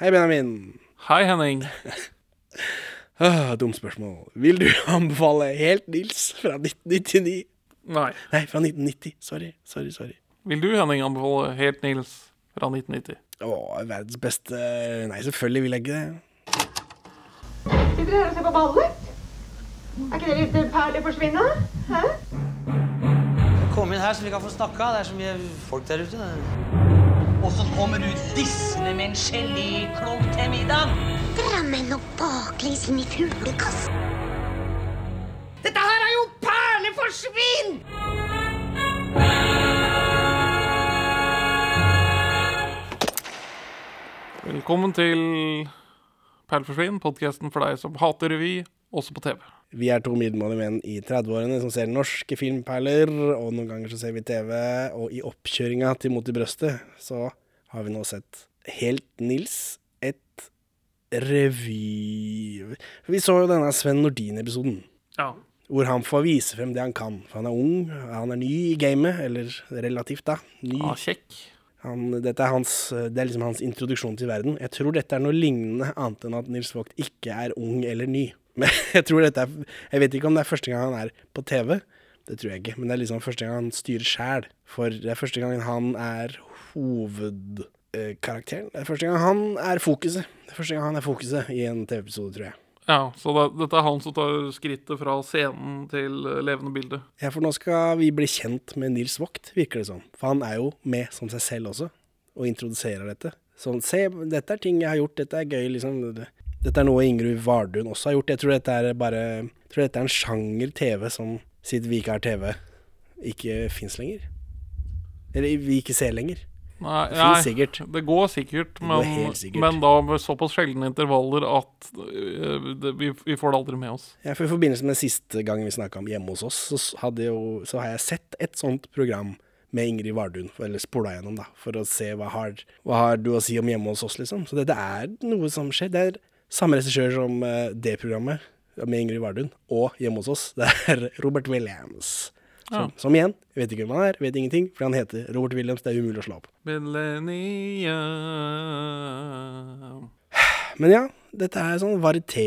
Hei, Benjamin. Hei, Henning. Ah, Dumt spørsmål. Vil du anbefale Helt Nils fra 1999? Nei. Nei, fra 1990. Sorry, sorry, sorry. Vil du, Henning, anbefale Helt Nils fra 1990? Å, verdens beste Nei, selvfølgelig vil jeg ikke det. Sitter dere her og ser på ballet? Er ikke det litt perleforsvinne? Hæ? Kom inn her så vi kan få snakka. Det er så mye folk der ute. Og så kommer du dissende med en geléklump til middag. Drammen og baklengs inn i fuglekassen. Dette her er jo perleforsvinn! Velkommen til Perleforsvinn, podkasten for deg som hater revy, også på TV. Vi er to middelmådige menn i 30-årene som ser norske filmperler, og noen ganger så ser vi TV, og i oppkjøringa til Mot i brøstet så har vi nå sett Helt Nils, et revy... Vi så jo denne Sven Nordin-episoden. Ja. Hvor han får vise frem det han kan. For han er ung, han er ny i gamet, eller relativt, da. Ny. Ah, kjekk. Han, dette er, hans, det er liksom hans introduksjon til verden. Jeg tror dette er noe lignende, annet enn at Nils Vogt ikke er ung eller ny. Men jeg tror dette er Jeg vet ikke om det er første gang han er på TV. Det tror jeg ikke. Men det er liksom første gang han styrer sjæl. For det er første gang han er hovedkarakteren. Det er første gang han er fokuset. Det er første gang han er fokuset i en TV-episode, tror jeg. Ja, så det, dette er han som tar skrittet fra scenen til eh, levende bilde. Ja, for nå skal vi bli kjent med Nils Vogt, virker det som. For han er jo med som seg selv også, og introduserer dette. Sånn, se, dette er ting jeg har gjort, dette er gøy, liksom. Dette er noe Ingrid Vardun også har gjort. Jeg tror dette er bare tror dette er en sjanger TV som, siden vi ikke har TV, ikke fins lenger. Eller vi ikke ser lenger. Nei, Det nei, sikkert. Det går sikkert, men, men, går sikkert. men da med såpass sjeldne intervaller at det, vi, vi får det aldri med oss. Ja, for I forbindelse med siste gang vi snakka om hjemme hos oss, så, jo, så har jeg sett et sånt program med Ingrid Vardun, eller spola gjennom, da, for å se hva har, hva har du å si om hjemme hos oss, liksom. Så det, det er noe som skjer. Det er samme regissør som eh, det programmet med Ingrid Vardun, og hjemme hos oss. Det er Robert Williams. Som, som igjen, jeg vet ikke hvem han er, vet ingenting, for han heter Robert Williams. Det er umulig å slå opp. Millennium Men ja, dette er sånn varieté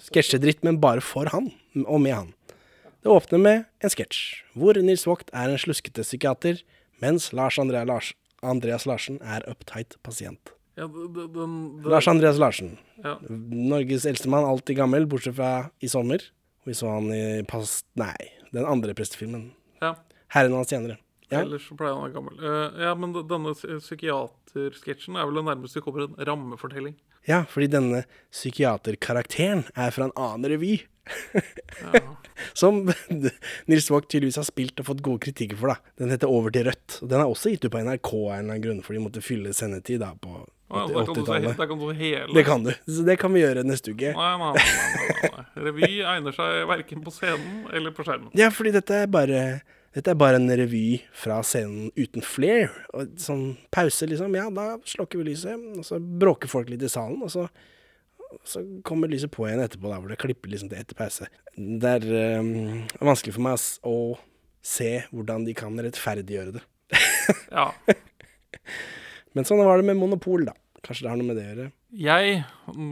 Sketsjedritt, men bare for han, og med han. Det åpner med en sketsj, hvor Nils Vogt er en sluskete psykiater, mens Lars Andrea Lars Andreas Larsen er uptight pasient. Ja, Lars Andreas Larsen, ja. Norges eldste mann, alltid gammel, bortsett fra i sommer. Vi så han i past... Nei, den andre prestefilmen. ja. Herren hans tjenere. Ja. Ellers så pleier han å være gammel. Uh, ja, men denne psy- psykiatersketsjen er vel det nærmeste vi kommer en rammefortelling. ja, fordi denne psykiaterkarakteren er fra en annen revy. Som Nils Vogt tydeligvis har spilt og fått gode kritikker for. da. Den heter Over til rødt. Og Den er også gitt ut på NRK av en eller annen grunn, for de måtte fylle sendetid da på Ja, der kan du se, 80-tallet. der kan du hele Det kan du. Så det kan vi gjøre neste uke. Nei, nei, nei, nei, nei. Revy egner seg verken på scenen eller på skjermen. Ja, fordi dette er bare dette er bare en revy fra scenen uten flair. Og sånn pause, liksom. Ja, da slokker vi lyset, og så bråker folk litt i salen, og så, så kommer lyset på igjen etterpå, der hvor det klipper liksom til etter pause. Det er um, vanskelig for meg å se hvordan de kan rettferdiggjøre det. Ja. Men sånn var det med Monopol, da. Kanskje det har noe med det å gjøre. Jeg,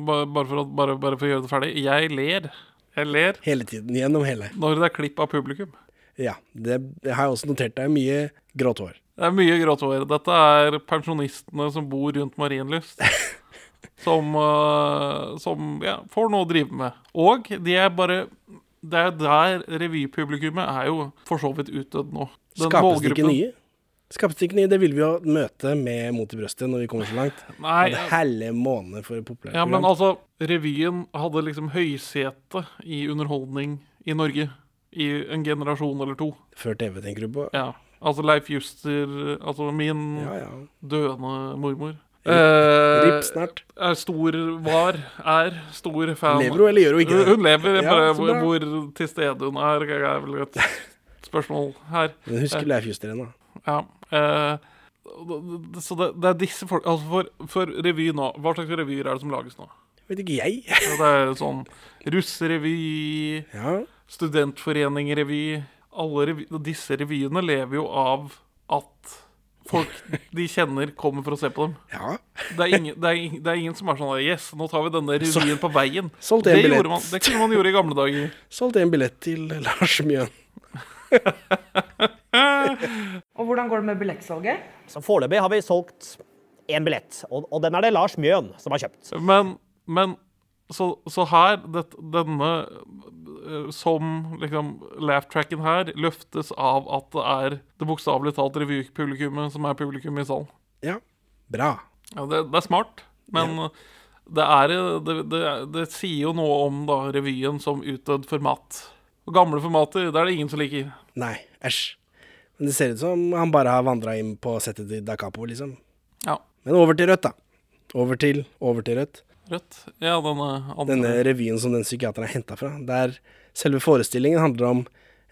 bare for, å, bare, bare for å gjøre det ferdig, jeg ler. Jeg ler Hele tiden, gjennom hele. når det er klipp av publikum. Ja, det, det har jeg også notert. Det er mye grått hår. Det er mye grått hår. Dette er pensjonistene som bor rundt Marienlyst. Som, øh, som ja, får noe å drive med. Og de er bare Det er der revypublikummet er jo for så vidt utdødd nå. Den Skapes det ikke nye? Skapes det vil vi jo møte med Mot i brøstet når vi kommer så langt. Nei, Det hele måned for populært Ja, men altså, revyen hadde liksom høysete i underholdning i Norge i en generasjon eller to. Før TV, tenker du på? Ja. Altså Leif Juster, altså min Ja, ja. døende mormor. Rip Eh, snart. er stor var, er stor fan Lever hun, eller gjør hun ikke det? Hun lever, Ja, bare hvor, hvor til stede hun er, er vel et spørsmål her. Men husker Leif Juster ennå. Ja. Eh, så det, det er disse folk Altså for, for revy nå, hva slags revyer er det som lages nå? Vet ikke jeg. Ja, Det er sånn russerevy, Ja. studentforeningrevy Alle revy, Disse revyene lever jo av at folk de kjenner, kommer for å se på dem. Ja. Det er ingen, det er, ingen, det er ingen som er sånn Yes, nå tar vi denne revyen på veien. solgte en det, billett. man, det kunne man gjøre i gamle dager. Solgte en billett til Lars Mjøen. Og hvordan går det med billettsalget? Så foreløpig har vi solgt én billett, og, og den er det Lars Mjøen som har kjøpt. Men, men så, så her, det, denne eh, Som liksom laugh-tracken her løftes av at det er det bokstavelig talt revypublikummet som er publikum i salen. Ja, bra. Ja, det, det er smart, men det, er, det, det, det sier jo noe om da revyen som utdødd format. Og gamle formater, det er det ingen som liker. Nei, æsj. Men det ser ut som han bare har vandra inn på settet til Da Capo, liksom. Ja. Men over til rødt, da. Over til, over til rødt. Rødt. Ja, denne andre Denne revyen som den psykiateren er henta fra. Der selve forestillingen handler om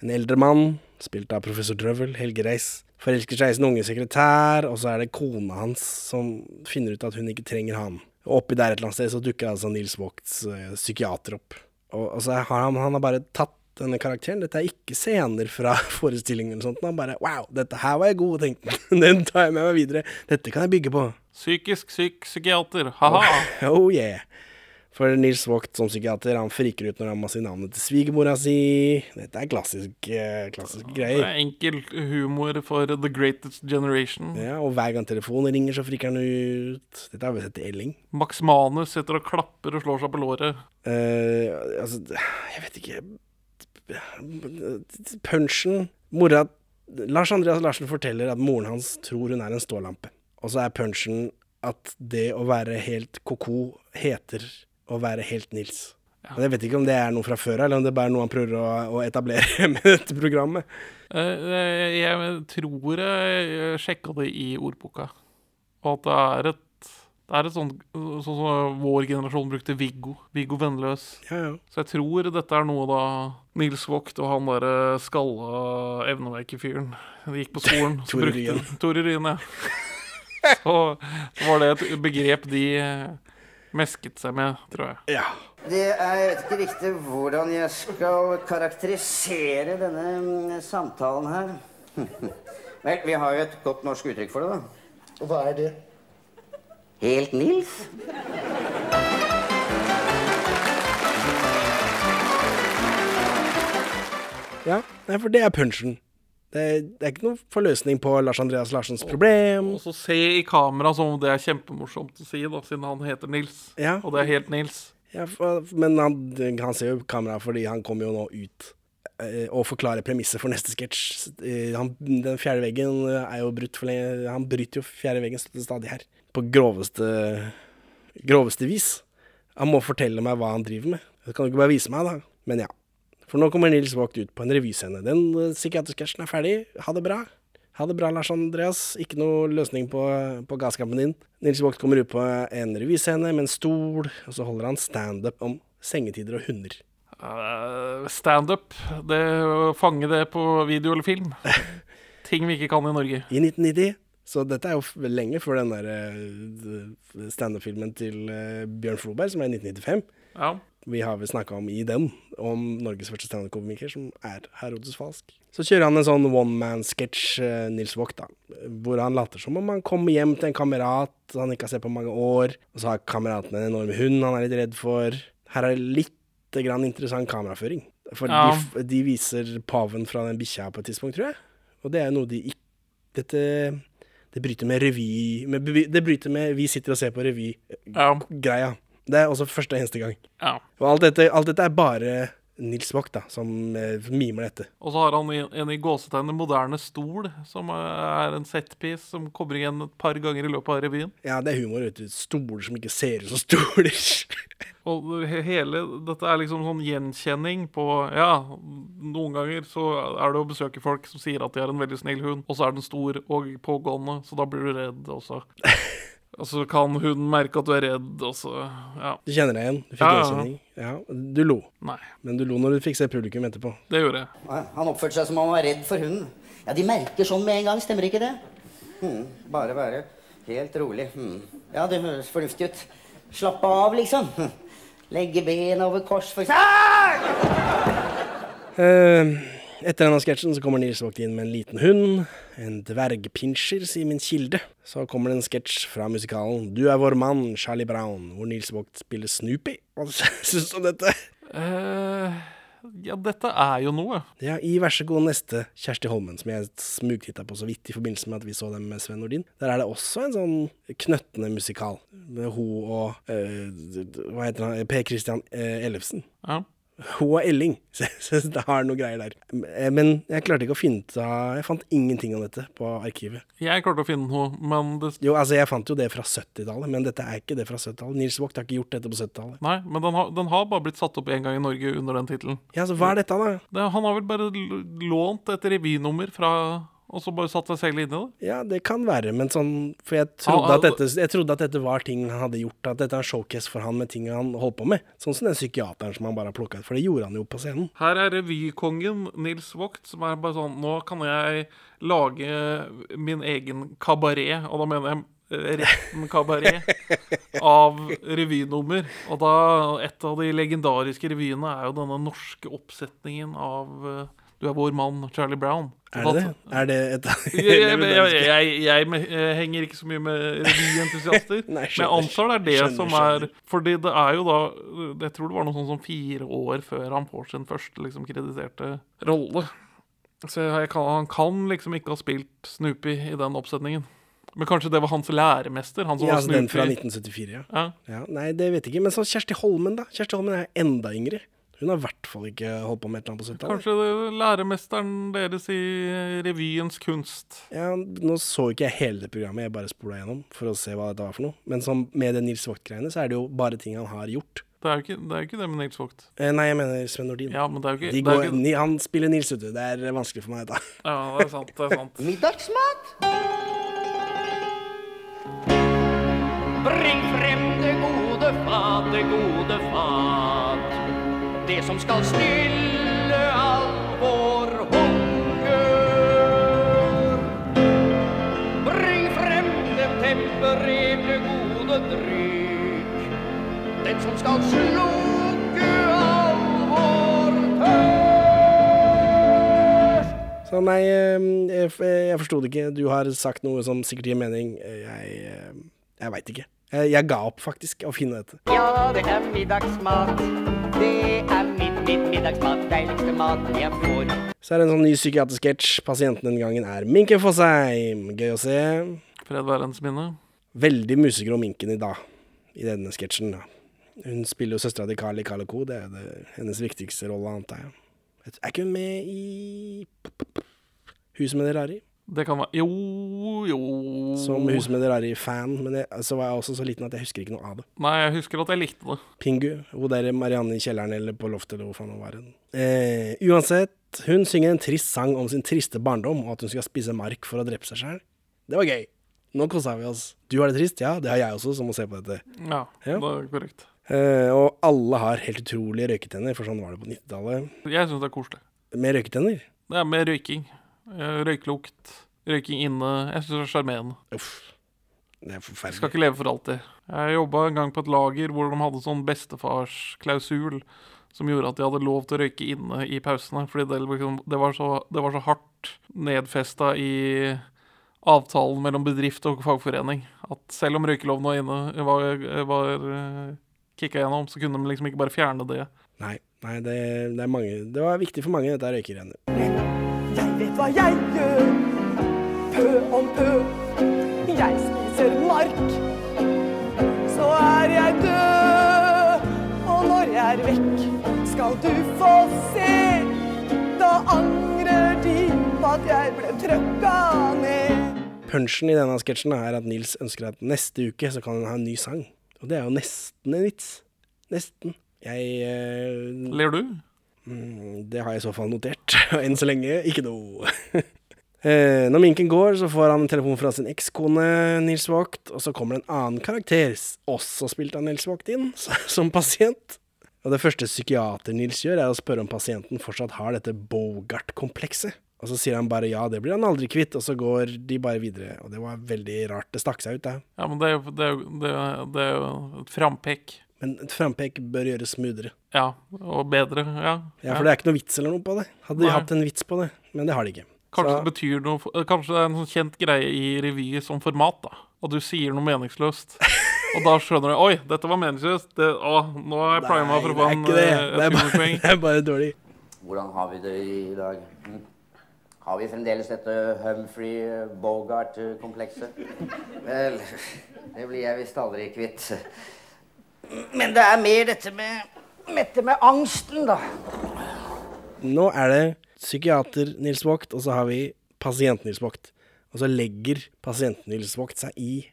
en eldre mann, spilt av professor Drøvel, Helge Reis, forelsker seg i sin unge sekretær, og så er det kona hans som finner ut at hun ikke trenger han. Og oppi der et eller annet sted så dukker altså Nils Vogts eh, psykiater opp. Og, og så har han, han har bare tatt denne karakteren. Dette er ikke scener fra forestillingen eller sånt. Han bare wow, dette her var jeg god, tenkte han. Den tar jeg med meg videre. Dette kan jeg bygge på. Psykisk syk psykiater. Ha-ha. Oh yeah. For Nils Vogt som psykiater, han friker ut når han må si navnet til svigermora si. Dette er klassisk, klassisk greier. Det er enkel humor for the greatest generation. Ja, og hver gang telefonen ringer, så friker han ut. Dette har vi sett i Elling. Max Manus sitter og klapper og slår seg på låret. Uh, altså, jeg vet ikke Punchen Mora Lars Andreas Larsen forteller at moren hans tror hun er en stålampe. Og så er punchen at det å være helt ko-ko heter å være helt Nils. Men Jeg vet ikke om det er noe fra før eller om det bare er noe han prøver å, å etablere med dette programmet. Eh, eh, Jeg tror jeg sjekka det i ordboka, og at det er et det er et sånt sånn som vår generasjon brukte Viggo. Viggo Vennløs. Ja, ja. Så jeg tror dette er noe da Nils Vogt og han derre skalla evneverkefyren De gikk på skolen. og Tore brukte- Ryen. Tore Ryen, ja. Så, så var det et begrep de mesket seg med, tror jeg. ja. Det er, jeg vet ikke riktig hvordan jeg skal karakterisere denne mm, samtalen her. Vel, vi har jo et godt norsk uttrykk for det, da. Og hva er det? Helt Nils? ja. For det er punchen. Det er, det er ikke noen forløsning på Lars Andreas Larsens problem. Og så se i kamera som om det er kjempemorsomt å si, da, siden han heter Nils. Ja. Og det er helt Nils. Ja, for, men han, han ser jo kamera fordi han kommer jo nå ut eh, og forklarer premisset for neste sketsj. Eh, Den fjerde veggen er jo brutt for lenge Han bryter jo fjerde veggen stadig her. På groveste groveste vis. Han må fortelle meg hva han driver med. Det kan du ikke bare vise meg, da. Men ja. For nå kommer Nils Vogt ut på en revyscene. Den uh, psykiatersketsjen er ferdig. Ha det bra. Ha det bra, Lars Andreas. Ikke noe løsning på, på gasskampen din. Nils Vogt kommer ut på en revyscene med en stol, og så holder han standup om sengetider og hunder. Uh, Standup. Fange det på video eller film. Ting vi ikke kan i Norge. I 1990. Så dette er jo lenge før den der uh, standup-filmen til uh, Bjørn Floberg, som er i 1995. Ja. Vi har vel snakka om i den, om Norges første standup-komiker, som er Herodes Falsk. Så kjører han en sånn one man-sketsj, uh, Nils Vogt, da, hvor han later som om han kommer hjem til en kamerat han ikke har sett på mange år, og så har kameraten en enorm hund han er litt redd for. Her er litt grann interessant kameraføring. For Ja. de, de viser paven fra den bikkja på et tidspunkt, tror jeg. Og det er noe de ikke Dette det bryter med revy med, Det bryter med Vi sitter og ser på revy-greia. Ja. Det er også første og eneste gang. ja. Og alt dette, alt dette er bare Nils Vogt, da, som eh, mimer dette. Og så har han en, i gåsetegnet moderne stol, som er en setpiece som kommer igjen et par ganger i løpet av revyen. Ja, det er humor, vet du. Stoler som ikke ser ut som stoler. Og hele dette er liksom sånn gjenkjenning på Ja, noen ganger så er det å besøke folk som sier at de har en veldig snill hund, og så er den stor og pågående, så da blir du redd også. Og så kan hunden merke at du er redd, og så Ja. Du kjenner deg igjen. Du fikk Ja, ja. gjenkjenning. Ja, du lo. Nei, Men du lo når du fikk se publikum etterpå. det gjorde jeg. Han oppførte seg som om han var redd for hunden. Ja, De merker sånn med en gang, stemmer ikke det? Hmm, bare være helt rolig. Hmm. Ja, det høres fornuftig ut. Slappe av, liksom. Hm. Legge bena over kors, for eksempel. Eh, Etter denne sketsjen så kommer Nils Vågt inn med en liten hund. En dvergpinsjer, sier min kilde. Så kommer det en sketsj fra musikalen Du er vår mann, Charlie Brown, hvor Nils Vågt spiller Snoopy. Hva syns du om dette? Uh, ja, dette er jo noe. Ja, I Vær så god neste, Kjersti Holmen, som jeg smugtitta på så vidt i forbindelse med at vi så dem med Sven Nordin, der er det også en sånn knøttende musikal. Med hun og uh, Hva heter han? Per Christian uh, Ellefsen. Ja. Hun og Elling. Så så det har noe greier der. Eh, Men jeg klarte ikke å finne ut av Jeg fant ingenting om dette på arkivet. Jeg klarte å finne noe, men det Jo, altså, jeg fant jo det fra 70-tallet, men dette er ikke det fra 70-tallet. Nils Vogt har ikke gjort dette på 70-tallet. Nei, men den har, den har bare blitt satt opp én gang i Norge under den tittelen. Ja, så hva er dette, da? Det, han har vel bare lånt et revynummer fra Og så bare satt seg selv inne? da? Ja, det kan være, men sånn For jeg trodde, at dette, jeg trodde at dette var ting han hadde gjort, at dette er en showcase for han med ting han holdt på med. Sånn som den psykiateren som han bare har plukka ut, for det gjorde han jo på scenen. Her er revykongen Nils Vogt, som er bare sånn Nå kan jeg lage min egen kabaret, og da mener jeg eh, retten kabaret, av revynummer. Og da Et av de legendariske revyene er jo denne norske oppsetningen av eh, Du er vår mann, Charlie Brown. Er det det? Er det et Jeg, jeg, jeg, jeg, eh, henger ikke så mye med revyentusiaster. Men jeg antar det er det Skjønner, som er Fordi det er jo da Jeg tror det var noe sånn som fire år før han får sin første liksom krediterte rolle. Så kan, han kan liksom ikke ha spilt Snoopy i den oppsetningen. Men kanskje det var hans læremester? Han som Ja, var altså den fra 1974, ja. Ja. ja. Nei, det vet jeg ikke. Men så Kjersti Holmen, da. Kjersti Holmen er enda yngre. Hun har i hvert fall ikke holdt på med et eller annet på 70-tallet. Kanskje er læremesteren deres i revyens kunst. Ja, nå så ikke jeg hele det programmet, jeg bare spola gjennom for å se hva dette var for noe. Men som med det Nils Vogt-greiene, så er det jo bare ting han har gjort. Det er jo ikke det, er ikke det med Nils Vogt. Eh, nei, jeg mener Sven Nordin. Ja, men det er jo ikke, De det er går, ikke han spiller Nils, vet du. Det er vanskelig for meg, dette. Ja, det er sant. det er sant Middagsmat? Bring frem det gode fat, det gode fat. Det som skal stille all vår hunger. Bring frem det tempererte gode drikk. Den som skal slukke all vår tørst. Så nei, eh, jeg, jeg forsto det ikke. Du har sagt noe som sikkert gir mening. Eh, Jeg, eh, jeg veit ikke. Jeg ga opp, faktisk, å finne dette. Ja, det er middagsmat. Det er mitt, mitt middagsmat. Deiligste maten jeg får. Så er det en sånn ny psykiatersketsj. Pasienten den gangen er Minken Fosheim. Gøy å se. Fred være hennes minne. Veldig musegrå Minken i dag, i denne sketsjen. Hun spiller jo søstera til og Co Det er det, hennes viktigste rolle, antar jeg. Er ikke hun med i Huset med det rare i? Det kan være Jo, jo Som Huset med det rare i-fan, men jeg, så var jeg også så liten at jeg husker ikke noe av det. Nei, jeg husker at jeg likte det. Pingu. Hun der Marianne i kjelleren eller på loftet eller hvor faen hun var. Eh, uansett, hun synger en trist sang om sin triste barndom, og at hun skal spise mark for å drepe seg sjøl. Det var gøy. Nå kosa vi oss. Du har det trist? Ja, det har jeg også, som må se på dette. Ja, Ja. det er korrekt. Eh, og alle har helt utrolige røyketenner, for sånn var det på 90-tallet. Jeg syns det er koselig. Med røyketenner? Det er med røyking. Eh, Røyklukt. Røyking inne. Jeg syns det er sjarmerende. Det er forferdelig. skal ikke leve for alltid. Jeg jobba en gang på et lager hvor de hadde sånn bestefarsklausul som gjorde at de hadde lov til å røyke inne i pausene. Fordi det, liksom, det, var, så, det var så hardt nedfesta i avtalen mellom bedrift og fagforening at selv om røykeloven var inne, var, var eh, kicka gjennom, så kunne de liksom ikke bare fjerne det. Nei, nei det, det er mange Det var viktig for mange, dette røykegreiene. Hva jeg gjør. Pø om pø. Jeg spiser mark. Så er jeg død. Og når jeg er vekk, skal du få se. Da angrer de på at jeg ble trøkka ned. Punchen i denne sketsjen er at Nils ønsker at neste uke så kan han ha en ny sang. Og det er jo nesten en vits. Nesten. Jeg uh... Ler du? Mm, Det har jeg i så fall notert. Og enn så lenge ikke noe. Eh, Når minken går, så får han telefon fra sin ekskone Nils Vogt, og så kommer det en annen karakter, også spilt av Nils Vogt, inn som pasient. Og det første psykiater Nils gjør, er å spørre om pasienten fortsatt har dette Bogart-komplekset. Og så sier han bare ja, det blir han aldri kvitt, og så går de bare videre. Og det var veldig rart. Det stakk seg ut, det. Ja, men det er jo det er jo- det er- jo et frampek. Men et frampek bør gjøres smoothere. Ja, og bedre. Ja. Ja, for det er ikke noe vits eller noe på det. Hadde de hatt en vits på det, men det har de ikke. Kanskje Så- det betyr noe Kanskje det er en sånn kjent greie i revy som format, da. Og du sier noe meningsløst. Og da skjønner du Oi, dette var meningsløst. Det, å, nå er jeg prima for å få en det. eh, Det er bare, det er bare dårlig. Hvordan har vi det i dag? Hm? Har vi fremdeles dette Humphrey Bogart-komplekset? Vel, det blir jeg visst aldri kvitt. Men det er mer dette med, dette med angsten, da. Nå er det psykiater Nils Vogt, og så har vi pasient Nils Vogt. Og så legger pasient Nils Vogt seg i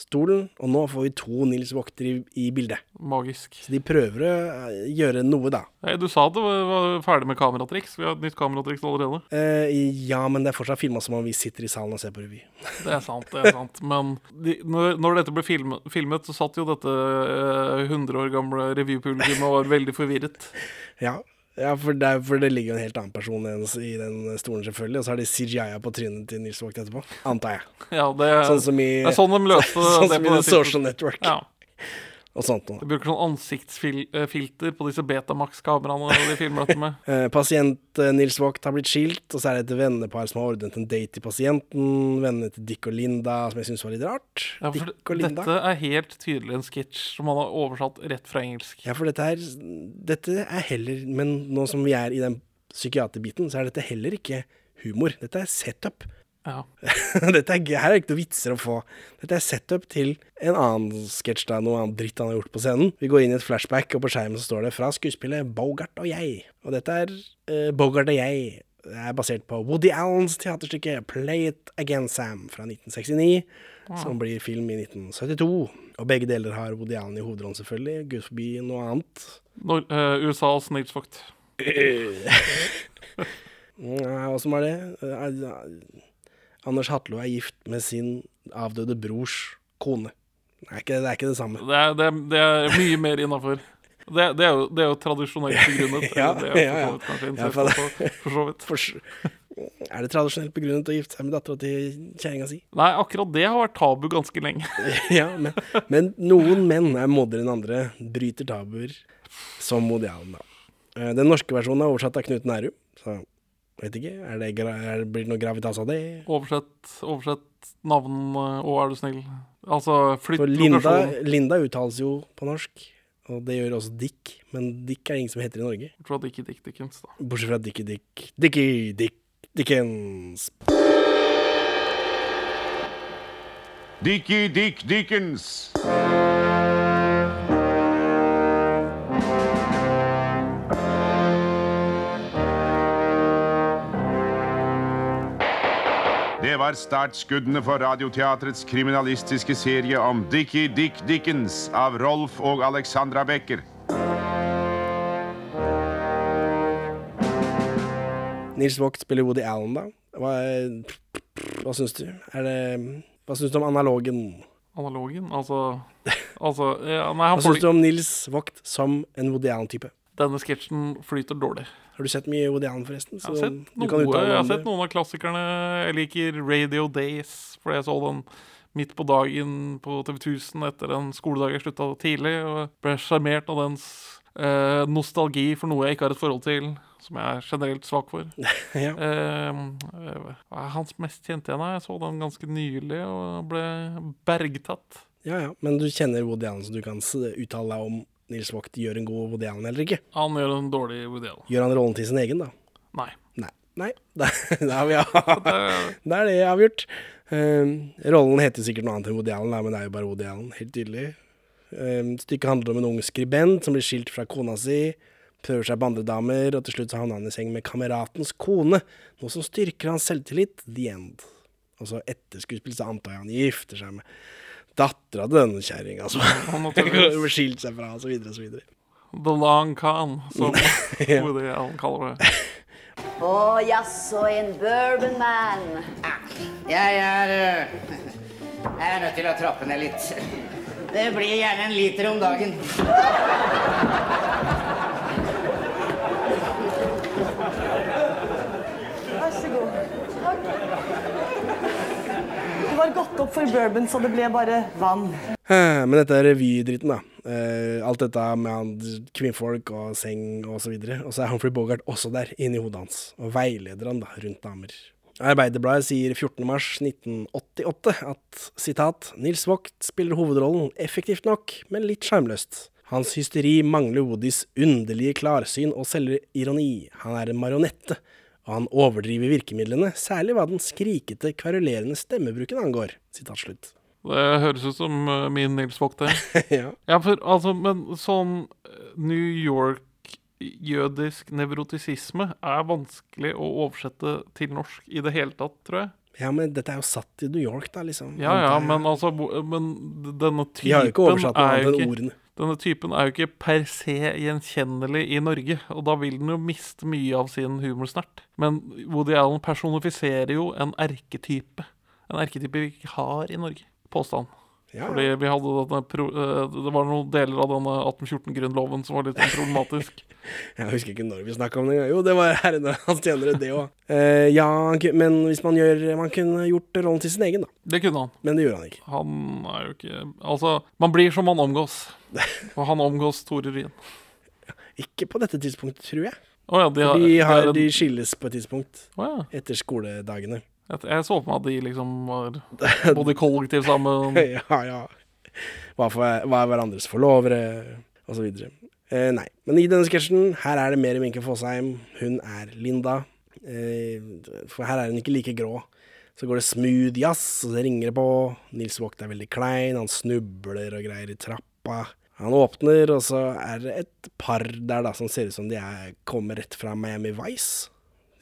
stolen, og nå får vi to Nils Vogter i, i bildet. Magisk. Så de prøver å eh, gjøre noe, da. Nei, du sa at det var, var ferdig med kameratriks. Vi har et nytt kameratriks allerede. Eh, ja, men det er fortsatt filma som om vi sitter i salen og ser på revy. Det er sant, det er sant. Men de, når, når dette ble filmet, filmet, så satt jo dette eh, 100 år gamle revypublikummet og var veldig forvirret. Ja, ja for, det for det ligger jo en helt annen person i den stolen, selvfølgelig. Og så har de CGI-a på trynet til Nils Vogt etterpå. Antar jeg. Ja, det, Sånn som i, det er sånn de løste sånn det på det Social. Network. Ja. Sånt. De bruker sånn ansiktsfilter på disse Betamax-kameraene de filmer dette med. Eh, pasient eh, Nils Vogt har blitt skilt, og så er det et vennepar som har ordnet en date til pasienten. Vennene til Dick og Linda, som jeg syns var litt rart. Ja, Dick og Linda. dette er helt tydelig en sketsj som han har oversatt rett fra engelsk. Ja, for dette er, dette er heller Men nå som vi er i den psykiaterbiten, så er dette heller ikke humor. Dette er setup. Ja. dette er, her er det ikke noen vitser å få. Dette er setup til en annen sketsj, da, noe annet dritt han har gjort på scenen. Vi går inn i et flashback, og på skjermen så står det 'Fra skuespillet Bogart og jeg'. Og dette er uh, Bogart og jeg. Det er basert på Woody Allens teaterstykke 'Play It Again, Sam' fra 1969. Som blir film i 1972. Og begge deler har Woody Allen i hovedrollen, selvfølgelig. Gud forbi noe annet. Nor uh, USAs Nils Vogt. Ja, Åssen var det? Eh, Anders Hatlo er gift med sin avdøde brors kone. Det er ikke det, er ikke det samme. Det er, det, er, det er mye mer innafor. Det, det, er jo- det er jo tradisjonelt begrunnet. Ja, det er ja, ja. for så vidt for så vidt. For, er det tradisjonelt begrunnet å gifte seg med dattera til kjerringa si? Nei, akkurat det har vært tabu ganske lenge. ja, men, men noen menn er modigere enn andre. Bryter tabuer, som Modialen, da. Eh, Den norske versjonen er oversatt av Knut Nærum, så vet ikke. Er det, er, blir det noe gravitas av det? Oversett, oversett navn eh, og er du snill. Altså, flytt For Linda, lokasjon. Linda uttales jo på norsk, og det gjør også Dick. Men Dick er ingen som heter i Norge. Fra Dickie Dick Dickens, da. Bortsett fra Dickie Dick. Dickie Dick Dickens. Dickie Dick Dickens. Var startskuddene for Radioteatrets kriminalistiske serie om Dickie Dick Dickens av Rolf og Alexandra Becker. Nils Vogt spiller Woody Allen, da. Hva, hva syns du? Er det, hva syns du om analogen? Analogen? Altså, altså ja, Nei, han Hva syns du om Nils Vogt som en Woody Allen-type? Denne sketsjen flyter dårlig. Har du sett mye Woody Allen, forresten? Jeg har sett, noe, jeg har sett noen av klassikerne. Jeg liker Radio Days, fordi jeg så den midt på dagen på TV 1000 etter en skoledag jeg slutta tidlig, og ble sjarmert av dens eh, nostalgi for noe jeg ikke har et forhold til, som jeg er generelt svak for. ja. Eh, er hans mest kjente igjen? Jeg så den ganske nylig og ble bergtatt. Ja, ja. Men du kjenner Woody Allen, så du kan uttale deg om Nils Vogt gjør en god Woody Allen eller ikke? Han gjør en dårlig Woody Allen. Gjør han rollen til sin egen, da? Nei. Nei. Nei. Da, da har vi Da er det avgjort. Um, rollen heter sikkert noe annet enn Woody Allen, men det er jo bare Woody Allen. Helt tydelig. Um, stykket handler om en ung skribent som blir skilt fra kona si, prøver seg på andre damer, og til slutt så havner han i seng med kameratens kone, noe som styrker hans selvtillit. The end. Og så etter skuespillet så antar jeg han gifter seg med dattera til denne kjerringa, som Han har skilt seg fra, så videre. The Long Con, som. Woody Allen kaller det. Å jaså, en bourbonman. Jeg er øh, Jeg er nødt til å trappe ned litt. Det blir gjerne en liter om dagen. Vær så god. Takk. Det var gått opp for bourbon, så det ble bare vann. Men dette er revydritten, da. Eh, alt dette med kvinnfolk og seng og så videre. Og så er Humphrey Bogart også der, inni hodet hans, og veileder han da rundt damer. Arbeiderbladet sier 14.3.1988 at sitat Nils Vogt spiller hovedrollen effektivt nok, men litt sjarmløst. Hans hysteri mangler Woodys underlige klarsyn og selvironi. Han er en marionette, og han overdriver virkemidlene, særlig hva den skrikete, kverulerende stemmebruken angår. Det høres ut som eh, min Nils Vogt, det. ja. ja, for altså, men sånn eh, New York-jødisk nevrotisisme er vanskelig å oversette til norsk i det hele tatt, tror jeg. Ja, men dette er jo satt i New York, da, liksom. Ja, ja, men altså Men denne typen Vi har jo ikke oversatt noe er jo annet enn ikke- ordene. Denne typen er jo ikke per se gjenkjennelig i Norge, og da vil den jo miste mye av sin humorsnert. Men Woody Allen personifiserer jo en erketype. En erketype vi ikke har i Norge. Påstand. Ja. Fordi vi hadde denne pro eh, Det var noen deler av denne 1814-grunnloven som var litt problematisk. Jeg husker ikke når vi snakka om det. Jo, det var herrene hans tjenere, det òg. Uh, ja, men hvis man gjør Man kunne gjort rollen til sin egen, da. Det kunne han. Men det gjorde han ikke. Han er jo ikke Altså, man blir som man omgås. Og han omgås Tore Ryen. Ikke på dette tidspunktet, tror jeg. Oh, ja, de har- de, har, de skilles på et tidspunkt. Oh, ja. Etter skoledagene. Jeg, så for meg at de liksom var både kollektiv sammen. ja, ja. Hva, for, var hverandres forlovere, osv. Eh, nei. Men i denne sketsjen, her er det mer Minke Fåsheim. Hun er Linda. Eh, for her er hun ikke like grå. Så går det smooth jazz, og så ringer det på. Nils Vogt er veldig klein, han snubler og greier i trappa. Han åpner, og så er det et par der da som ser ut som de er, kommer rett fra Miami Vice.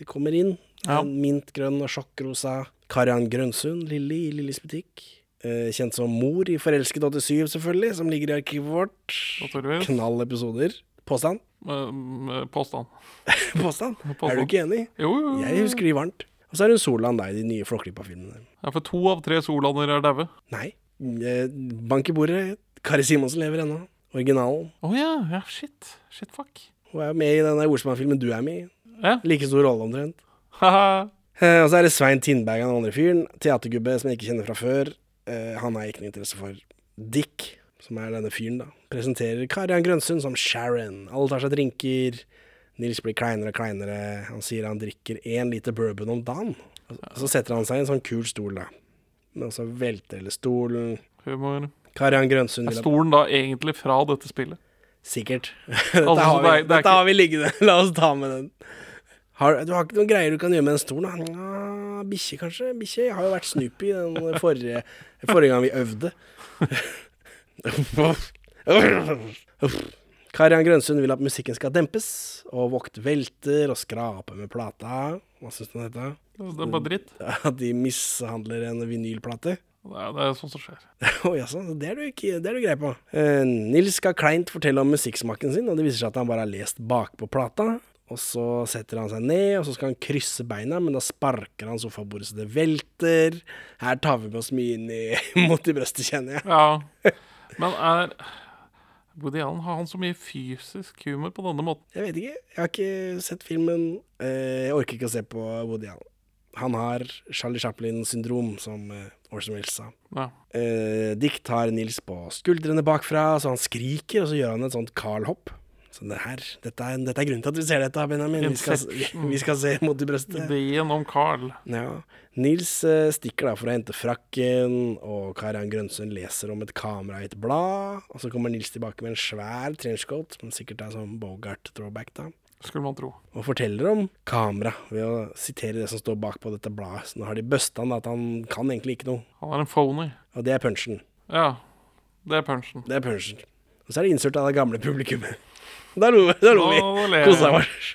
De kommer inn. Ja. Mintgrønn og sjokkrosa. Karian Grønsund, Lilly i Lillys butikk. Eh, kjent som mor i Forelsket 87, selvfølgelig, som ligger i arkivet vårt. Naturligvis. Knall episoder. Påstand? Eh, Påstand. Påstand? Påstand. Er du ikke enig? Jo, jo, jo. Jeg husker de varmt. Og så er hun Solan da i de nye Flåklypa-filmene. Ja, for to av tre Solander er daue. Nei. Eh, Bank i bordet. Kari Simonsen lever ennå. Originalen. Å ja, ja, shit. Shit, fuck. Hun er med i den Olsmann-filmen du er med i. Ja. Like stor rolle omtrent. Eh, og så er det Svein Tindberg, han andre fyren. Teatergubbe som jeg ikke kjenner fra før. Eh, han har jeg ikke noe interesse for. Dick, som er denne fyren, da, presenterer Karian Grønsund som Sharon. Alle tar seg drinker. Nils blir kleinere og kleinere. Han sier han drikker én liter bourbon om dagen. Og så setter han seg i en sånn kul stol, da. Men så velter hele stolen. Karian Grønsund Er stolen da egentlig fra dette spillet? Sikkert. Dette, Altså, har, det vi, er- det er dette har vi liggende. La oss ta med den. Har, du har ikke noen greier du kan gjøre med den stolen? Nja, Bikkje, kanskje? Bikkje Jeg har jo vært Snoopy den forrige, forrige gang vi øvde. Karian Grønsund vil at musikken skal dempes, og Vogt velter og skraper med plata. Hva syns du om dette? Det er bare dritt. At de mishandler en vinylplate? Er, det er sånt som skjer. oh, jaså, det er du ikke Det er du grei på. Eh, Nils skal kleint fortelle om musikksmaken sin, og det viser seg at han bare har lest bakpå plata. Og så setter han seg ned, og så skal han krysse beina, men da sparker han sofabordet så det velter. Her tar vi med oss mye inn i mot i brøstet, kjenner jeg. Ja. Men er Woody Allen har han så mye fysisk humor på denne måten? Jeg vet ikke. Jeg har ikke sett filmen. Eh, Jeg orker ikke å se på Woody Allen. Han har Charlie Chaplin-syndrom, som eh, Orson Wills sa. Ja. Eh, Dick tar Nils på skuldrene bakfra, så han skriker, og så gjør han et sånt Carl-hopp. Så det her, dette er, dette er grunnen til at vi ser dette, Benjamin. Vi skal, vi skal se mot i brøstet. Ideen om Carl. Ja. Nils eh, stikker da for å hente frakken, og Karian Grønsund leser om et kamera i et blad. Og så kommer Nils tilbake med en svær trenchcoat, som sikkert er sånn Bogart-throwback, da. Skulle man tro. Og forteller om kamera ved å sitere det som står bak på dette bladet. Så nå har de busta han at han kan egentlig ikke noe. Han er en phony. Og det er punchen. Ja. Det er punchen. Det er punchen. Og så er det insert av det gamle publikummet. Da lo der lo vi. Kosa oss.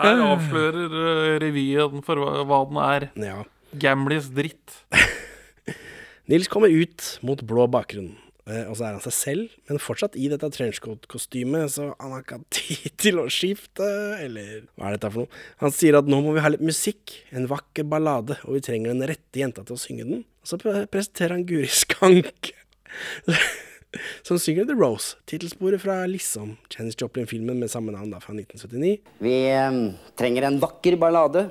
Her avslører eh, revyen for hva, hva den er. Ja. Gamlis dritt. Nils kommer ut mot blå bakgrunn. Eh, Og så er han seg selv, men fortsatt i dette trenchcoat-kostymet, så han har ikke hatt tid til å skifte, eller hva er dette for noe? Han sier at nå må vi ha litt musikk, en vakker ballade, og vi trenger den rette jenta til å synge den. Og så presenterer han Guri Skanke, som synger The Rose, tittelsporet fra Lissom, Janis Joplin-filmen med samme navn da, fra 1979. Vi eh, trenger en vakker ballade,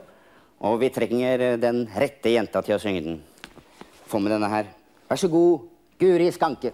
og vi trenger eh, den rette jenta til å synge den. Få med denne her. Vær så god, Guri Skanke.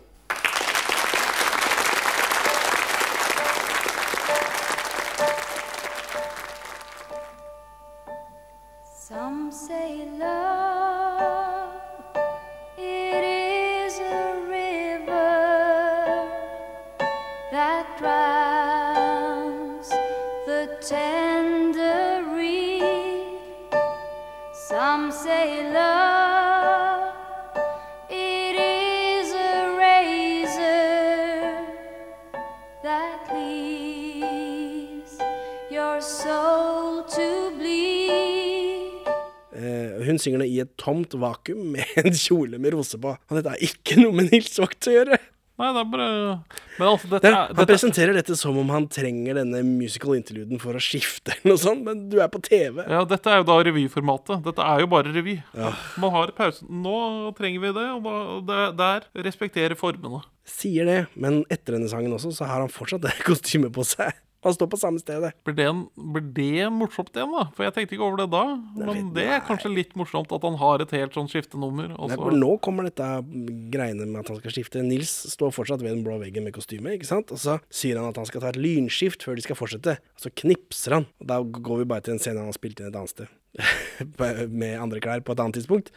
Tomt vakuum med en kjole med rose på. Og dette er ikke noe med Nils Vogt å gjøre. Nei, det er bare Men altså, dette er han dette, presenterer dette som om han trenger denne musical interluden for å skifte eller noe sånt, men du er på TV. Ja, dette er jo da revyformatet. Dette er jo bare revy. Ja. Man har pausen. Nå trenger vi det, og da, der respekterer formene. Sier det, men etter denne sangen også, så har han fortsatt det kostymet på seg. Han står på samme stedet. Blir det, en, blir det morsomt igjen, da? For jeg tenkte ikke over det da. Men det er kanskje litt morsomt at han har et helt sånn skiftenummer. Nei, så- for nå kommer dette greiene med at han skal skifte. Nils står fortsatt ved den blå veggen med kostyme, ikke sant? Og så sier han at han skal ta et lynskift før de skal fortsette. Og så knipser han. Og da går vi bare til en scene han har spilt inn et annet sted. med andre klær på et annet tidspunkt.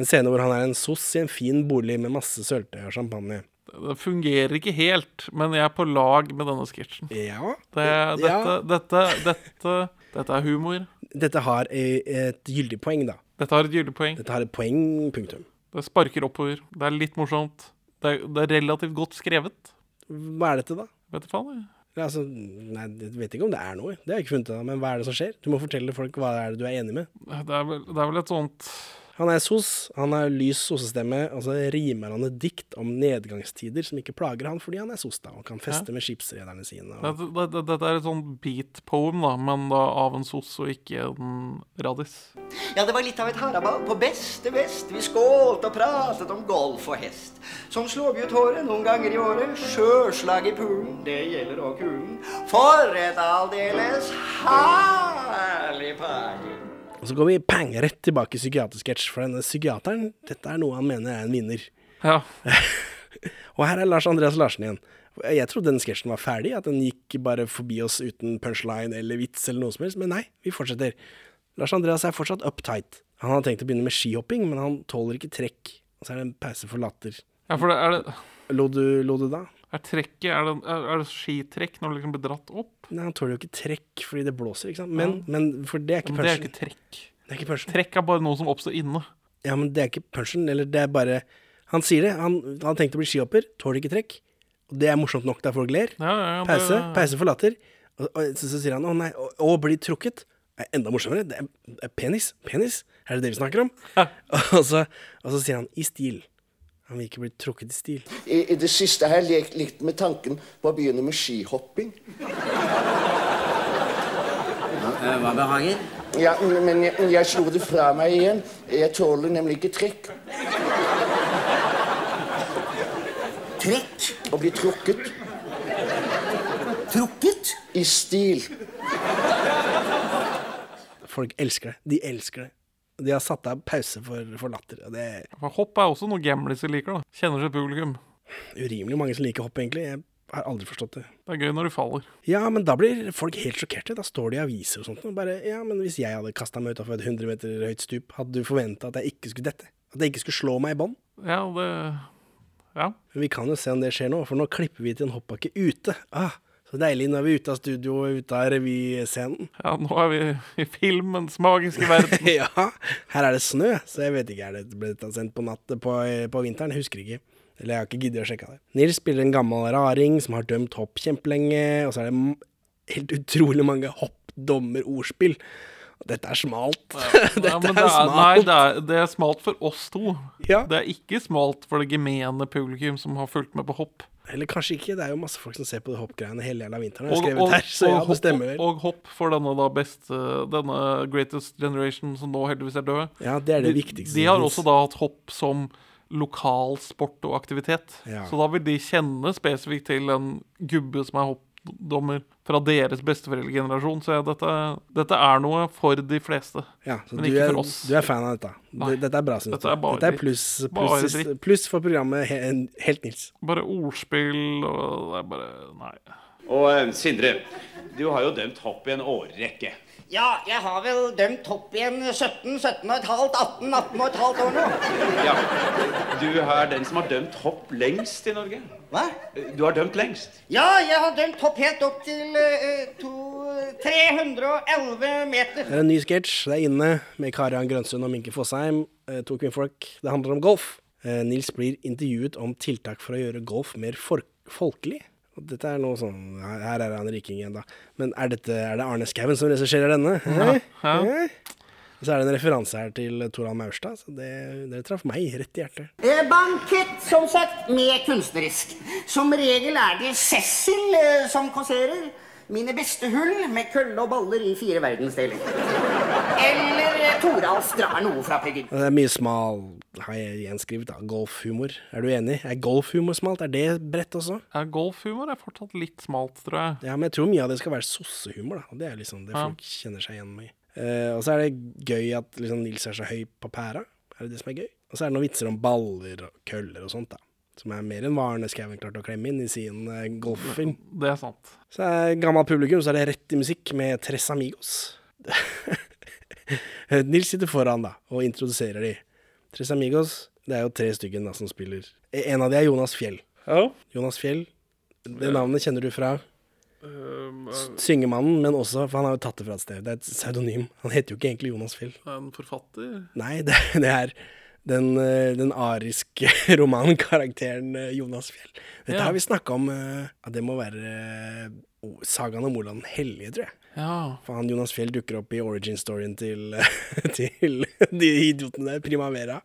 En scene hvor han er en soss i en fin bolig med masse sølvtøy og champagne. Det fungerer ikke helt, men jeg er på lag med denne sketsjen. Ja. Det, dette, dette, dette, dette er humor. Dette har e- et gyldig poeng, da. Dette har et gyldig poeng. Dette har et poeng, punktum. Det sparker oppover. Det er litt morsomt. Det er, det er relativt godt skrevet. Hva er dette, da? Vet du faen, jeg. Ja, Altså, nei, jeg vet ikke om det er noe. Det har jeg ikke funnet ut av. Men hva er det som skjer? Du må fortelle folk hva det er du er enig med. Det er vel, det er vel et sånt Han er sos, han har lys sossestemme, og så rimer han et dikt om nedgangstider som ikke plager han fordi han er sos, da, og kan feste Ja. med skipsrederne sine. Og... Dette, dette, dette er et sånn beat poem, da, men da av en sos og ikke en radis. Ja, det var litt av et haraball på beste vest. Vi skålte og pratet om golf og hest. Som slår vi ut håret noen ganger i året. Sjøslag i poolen, det gjelder òg kulen. For et aldeles herlig party. Og så går vi pang rett tilbake i psykiatersketsj, for denne psykiateren, dette er noe han mener er en vinner. Ja. og her er Lars Andreas Larsen igjen. Jeg trodde den sketsjen var ferdig, at den gikk bare forbi oss uten punchline eller vits eller noe som helst, men nei, vi fortsetter. Lars Andreas er fortsatt uptight. Han har tenkt å begynne med skihopping, men han tåler ikke trekk. Og så er det en pause for latter. Ja, for det er det Lo du, lo du da? Er trekket Er det, er, det skitrekk når det liksom blir dratt opp? Nei, han tåler jo ikke trekk fordi det blåser, ikke sant. Men, men for det er ikke punchen. det er ikke trekk. Det er ikke punchen. Trekk er bare noe som oppstår inne. Ja, men det er ikke punchen, eller det er bare Han sier det. Han han har tenkt å bli skihopper, tåler ikke trekk. Og det er morsomt nok der folk ler. Ja, ja, ja, pause, det- pause for latter. Og, og så, så sier han å nei, å, å bli trukket er enda morsommere. Det er, er penis. Penis. Er det det vi snakker om? og, så, og så sier han i stil. Han vil ikke bli trukket i stil. I, I det siste har jeg lekt litt med tanken på å begynne med skihopping. Hva behager? Ja, men jeg, jeg slo det fra meg igjen. Jeg tåler nemlig ikke trekk. Trekk? Å bli trukket. Trukket? I stil. Folk elsker det. De elsker det. De har satt av pause for, for latter. Og det er hopp er også noe gamliser liker, da. Kjenner sitt publikum. urimelig mange som liker hopp, egentlig. Jeg har aldri forstått det. Det er gøy når du faller. Ja, men da blir folk helt sjokkerte. Da står de i aviser og sånt. Og bare, ja, men hvis jeg hadde kasta meg utafor et 100 meter høyt stup, hadde du forventa at jeg ikke skulle dette? At jeg ikke skulle slå meg i bånn? Ja, det Ja. Men vi kan jo se om det skjer nå, for nå klipper vi til en hoppbakke ute. Ah, så deilig. Nå er vi ute av studio og ute av revyscenen. Ja, nå er vi i filmens magiske verden. ja, her er det snø, så jeg vet ikke. Er det ble sendt på natt på, på vinteren? Husker ikke. Eller jeg har ikke giddet å sjekke det. Nils spiller en gammel raring som har dømt hopp kjempelenge, og så er det helt utrolig mange hoppdommerordspill. Og Dette er smalt. Dette Ja, men er det er, smalt. nei, det er, det er smalt for oss to. Ja. Det er ikke smalt for det gemene publikum som har fulgt med på hopp. Eller kanskje ikke, det er jo masse folk som ser på hoppgreiene hele jævla vinteren. Og, og, her, så ja, det stemmer vel. og hopp for denne da beste Denne Greatest Generation som nå heldigvis er død. Ja, det er det de, viktigste De har også da hatt hopp som lokal sport og aktivitet. Ja. Så da vil de kjenne spesifikt til en gubbe som er hopp, spådommer fra deres besteforeldregenerasjon, så ja, dette, dette er noe for de fleste. Ja, så men du ikke er, for oss. du er fan av dette. Nei. Dette er bra, syns du. Dette er Dette er pluss plus, plus, for programmet he, Helt Nils. Bare ordspill og det er bare Nei. Og eh, Sindre, du har jo dømt hopp i en årrekke. Ja, jeg har vel dømt hopp i en 17, 17 og et halvt, 18, 18 og et halvt år nå. Ja, Du er den som har dømt hopp lengst i Norge. Hva? Du har dømt lengst. Ja, jeg har dømt hopp helt opp til uh, to, 311 meter. Det er en ny sketsj. Det er inne med Karian Grønsund og Minke Fossheim. Uh, To kvinnfolk. Det handler om golf. Uh, Nils blir intervjuet om tiltak for å gjøre golf mer for folkelig. Og Dette er noe sånn Her er han riking igjen, da. Men er, dette, er det Arne Skouen som regisserer denne? Ja, Eh? ja. Eh? Så er det en referanse her til Toran Maurstad, så det, det traff meg rett i hjertet. Eh, Bankett, som sagt, med kunstnerisk. Som regel er det Cecil eh, som kåserer. Mine beste hull med kølle og baller i fire verdensdeler. Eller eh, Toralf drar noe fra Peggy. Det er mye smal, har jeg gjenskrevet, da. Golfhumor. Er du enig? Er golfhumor smalt? Er det bredt også? Ja, golfhumor er fortsatt litt smalt, tror jeg. Ja, men jeg tror mye av det skal være sossehumor, da. Det er liksom det Ja. folk kjenner seg igjen med. Eh, og så er det gøy at liksom Nils er så høy på pæra. Er det det som er gøy? Og så er det noen vitser om baller og køller og sånt, da. Som er mer enn hva Arne Skouen klarte å klemme inn i sin uh, golffilm. Det er sant. Så er gammelt publikum, så er det rett i musikk med Tres Amigos. Nils sitter foran da, og introduserer de. Tres Amigos, det er jo tre stykker da som spiller. En av de er Jonas Fjell. Jonas Fjell, det navnet kjenner du fra Syngemannen, men også, for han har jo tatt det fra et sted. Det er et pseudonym. Han heter jo ikke egentlig Jonas Fjell. en forfatter Nei, det, det er den, eh, den ariske romankarakteren eh, Jonas Fjell. Dette Ja. har vi snakka om ja, at det må være eh, sagaen om Olav den hellige, tror jeg. Ja. For han Jonas Fjell dukker opp i origin-storyen til, til de idiotene der, Primavera.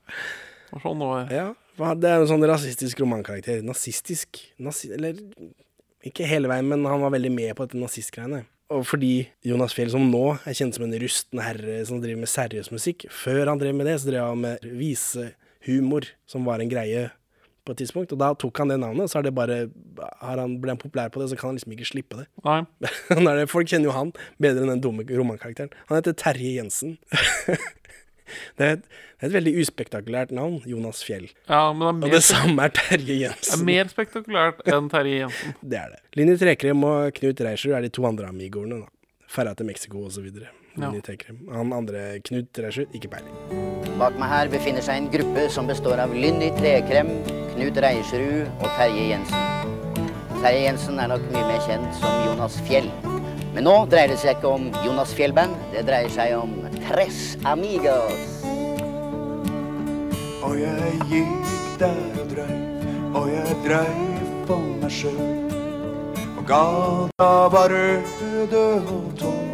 Og sånn var Ja, for det er en sånn rasistisk romankarakter. Nazistisk. Nazi eller ikke hele veien, men han var veldig med på dette nazistgreiene. Og fordi Jonas Fjell, som nå er kjent som en rusten herre som driver med seriøs musikk, før han drev med det, så drev han med visehumor, som var en greie på et tidspunkt. Og da tok han det navnet, så har det bare, har han, ble han populær på det, så kan han liksom ikke slippe det. Nei. Er. Folk kjenner jo han bedre enn den dumme romankarakteren. Han heter Terje Jensen. det, er et, det er et veldig uspektakulært navn, Jonas Fjell. Ja, men det er Og det samme er Terje Jensen. Det er mer spektakulært enn Terje Jensen. Det er det. Linni Trekrem og Knut Reischer er de to andre amigoene. da. Ferda til Mexico osv. Ja. Han andre, Knut Reischer, ikke peiling. Bak meg her befinner seg en gruppe som består av Lynni Trekrem, Knut Reiersrud og Terje Jensen. Terje Jensen er nok mye mer kjent som Jonas Fjell. Men nå dreier det seg ikke om Jonas Fjell-band, det dreier seg om Tres Amigos. Og jeg gikk der og drøy, og jeg drøy for meg sjøl. Og gata var røde og tom.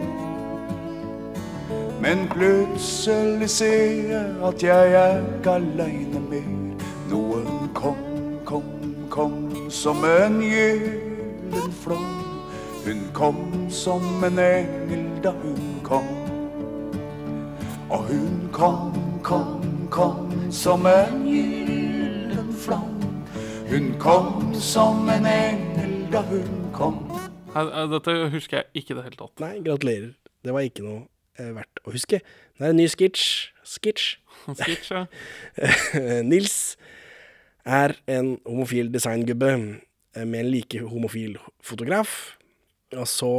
Men plutselig ser jeg at jeg er ikke aleine mer. Noen kom, kom, kom som en gyllen flom. Hun kom som en engel da hun kom. Og hun kom, kom, kom som en gyllen flom. Hun kom som en engel da hun kom. Dette husker jeg ikke i det hele tatt. Nei, gratulerer. Det var ikke noe eh, verdt å huske. Det er en ny skitsj. Skitsj. Skitsj, ja. Nils er en homofil designgubbe eh, med en like homofil fotograf. Og så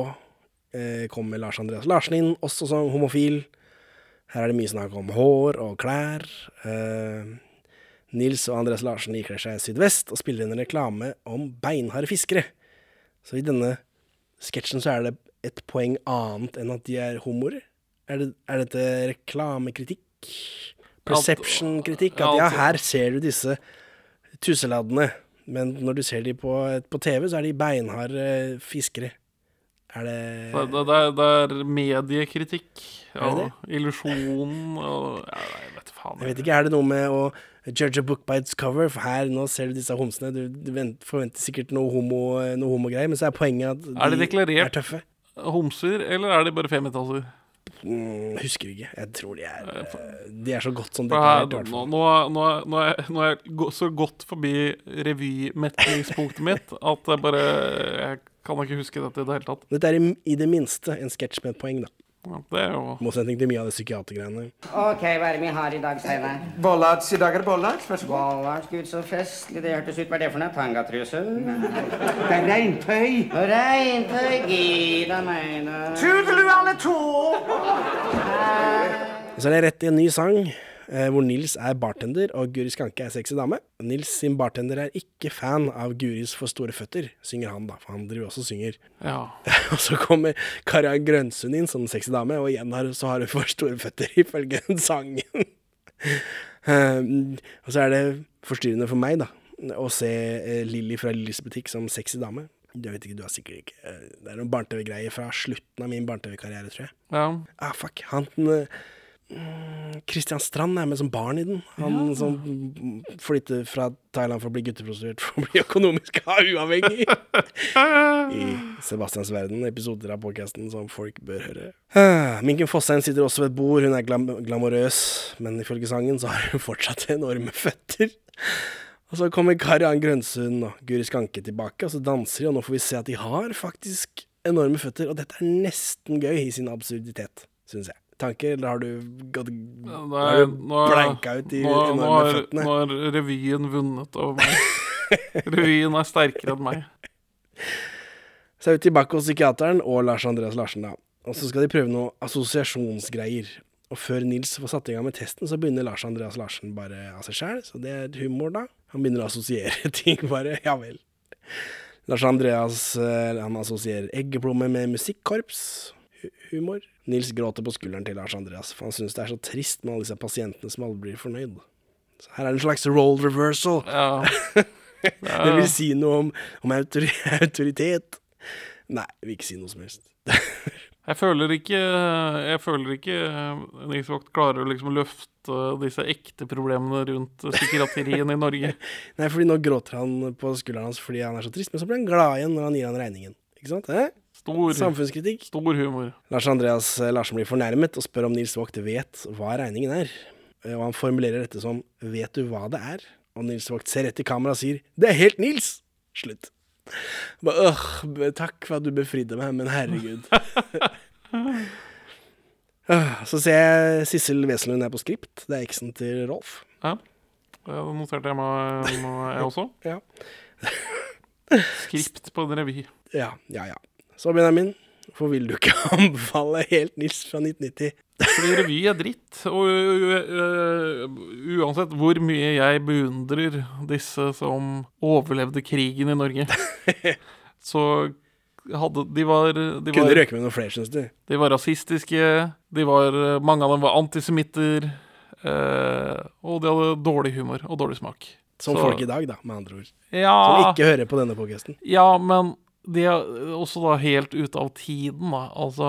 eh, kommer Lars Andreas Larsen inn, også som homofil. Her er det mye snakk om hår og klær. Eh, Nils og Andreas Larsen ikler seg sydvest og spiller en reklame om beinharde fiskere. Så i denne sketsjen så er det et poeng annet enn at de er homoer. Er, det, er dette reklamekritikk? Perception-kritikk? At ja, her ser du disse tusseladdene, men når du ser de på, på TV, så er de beinharde fiskere. Er det Det, det, det, er, mediekritikk Er det og ja, Jeg vet faen. Jeg vet ikke, er det noe med å judge a book by its cover? For her, nå ser du disse homsene, du, du forventer sikkert noe homo, noe homogreier, men så er poenget at de Er det deklarert er tøffe. homser, eller er de bare femmetallser? Mm, husker ikke. Jeg tror de er eh, De er så godt som For her, deklarert, nå, nå, nå, nå, er, nå er jeg så godt forbi revymettringspunktet mitt at jeg bare Jeg kan ikke huske dette i det hele tatt. Dette er i, i det minste en sketsj med et poeng, da. Ja, det er jo motsetning til mye av det psykiatergreiene. Ok, hva er det vi har i dag, Steinar? Bollards. I dag er det bollards. Vær så god. Bollards, gud så festlig det hørtes ut. Hva er det for noe? Tangatruse? Det er regntøy. Regntøy, gida meg da. Tudelu alle to! Så er det rett i en ny sang, hvor Nils er bartender og Guri Skanke er sexy dame. Nils sin bartender er ikke fan av Guris for store føtter, synger han da, for han driver også og synger. Ja. og så kommer Kara Grønsund inn som sexy dame, og igjen har, så har hun for store føtter, ifølge sangen. um, og så er det forstyrrende for meg, da, å se uh, Lilly fra Lillys butikk som sexy dame. Du vet ikke, du har sikkert ikke eh, Det er noen barne-TV-greier fra slutten av min barne-TV-karriere, tror jeg. Ja. Ah, fuck. Han eh, Christian Strand er med som barn i den. Han Ja. som flytter fra Thailand for å bli gutteprostituert for å bli økonomisk uavhengig. I Sebastians verden, episoder av podcasten som folk bør høre. Ah, Minken Fossheim sitter også ved et bord. Hun er glam glamorøs, men ifølge sangen så har hun fortsatt enorme føtter. Og så kommer Karian Grønsund og Guri Skanke tilbake, og så danser de, og nå får vi se at de har faktisk enorme føtter. Og dette er nesten gøy i sin absurditet, syns jeg. Tanker, eller har du gått er, nå, blanka ut i nå, nå, har, føttene? nå har revyen vunnet over meg. revyen er sterkere enn meg. Så er vi tilbake hos psykiateren og Lars Andreas Larsen, da. Og så skal de prøve noe assosiasjonsgreier. Og før Nils får satt i gang med testen, så begynner Lars Andreas Larsen bare av seg sjæl. Så det er humor, da. Han begynner å assosiere ting, bare. Ja vel. Lars Andreas eh, han assosierer eggeplommer med musikkorps. Humor. Nils gråter på skulderen til Lars Andreas, for han syns det er så trist med alle disse pasientene som aldri blir fornøyd. Så her er det en slags role reversal. det vil si noe om, om autori autoritet. Nei, jeg vil ikke si noe som helst. Jeg føler ikke Jeg føler ikke eh, Nils Vogt klarer å liksom løfte disse ekte problemene rundt psykiatrien i Norge. Nei, fordi nå gråter han på skulderen hans fordi han er så trist, men så blir han glad igjen når han gir han regningen. Ikke sant? Eh? Stor, Samfunnskritikk. Stor humor. Lars Andreas eh, Larsen blir fornærmet og spør om Nils Vogt vet hva regningen er. Eh, Og han formulerer dette som 'vet du hva det er?' Og Nils Vogt ser rett i kamera og sier 'det er helt Nils'. Slutt. Bare, øh, takk for at du befridde meg, men herregud. Så ser jeg Sissel Wesenlund er på skript. Det er eksen til Rolf. Ja. Det noterte jeg meg, jeg også. Ja. Skript på en revy. Ja, ja, ja. Så Benjamin, hvorfor vil du ikke anbefale Helt Nils fra 1990? Fordi revy er dritt. Og uansett hvor mye jeg beundrer disse som overlevde krigen i Norge, så hadde De var de Kunne var, røke med noen flere, syns du? De var rasistiske. De var, mange av dem var antisemitter. eh, og de hadde dårlig humor og dårlig smak. Som Så- folk i dag, da, med andre ord. Ja. Som ikke hører på denne podcasten. Ja, men de er også da helt ute av tiden, da. Altså,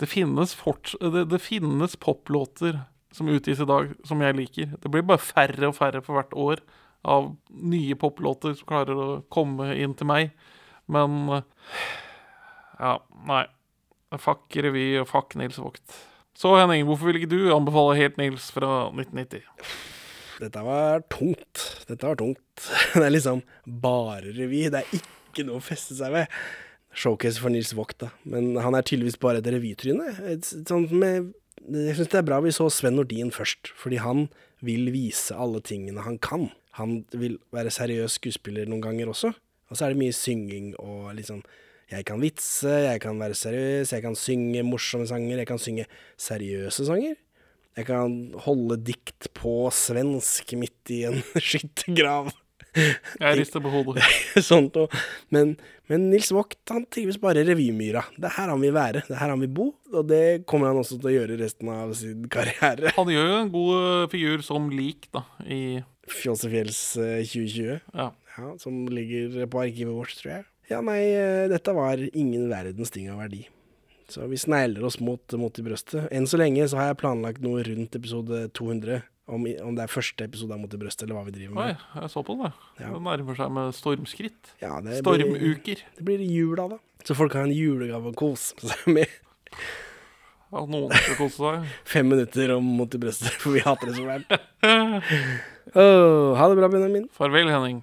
det finnes. Det, det finnes poplåter som utgis i dag, som jeg liker. Det blir bare færre og færre for hvert år av nye poplåter som klarer å komme inn til meg. Men Ja, nei. Fuck revy og fuck Nils Vogt. Så Henning, hvorfor vil ikke du anbefale Helt Nils fra 1990? Dette var tungt. Dette var tungt. Det er liksom bare revy. Det er ikke noe å feste seg ved. Showcase for Nils Vogt, da. Men han er tydeligvis bare et revytryne. Med Jeg syns det er bra vi så Sven Nordin først, fordi han vil vise alle tingene han kan. Han vil være seriøs skuespiller noen ganger også. Og så er det mye synging og liksom Jeg kan vitse, jeg kan være seriøs, jeg kan synge morsomme sanger, jeg kan synge seriøse sanger. Jeg kan holde dikt på svensk midt i en skyttergrav. Jeg rister på hodet. Sånt og, men, men Nils Vogt han trives bare i revymyra. Det er her han vil være, det er her han vil bo, og det kommer han også til å gjøre resten av sin karriere. Han gjør jo en god figur som lik, da, i Fjollsefjells eh, 2020, Ja. som ligger på arkivet vårt, tror jeg. Ja, nei, eh, dette var ingen verdens ting av verdi. Så vi snegler oss mot, mot i brøstet. Enn så lenge så har jeg planlagt noe rundt episode 200. Om, om det er første episode av Mot i brøstet, eller hva vi driver Oi, med. jeg så på det. Ja. Det nærmer seg med stormskritt. Ja, det blir- Stormuker. Det blir jula, da. Så folk har en julegave å kose seg med. Ja, noen skal kose seg. Fem minutter om Mot i brøstet, for vi hater det så fælt. oh, ha det bra, Benjamin. Farvel, Henning.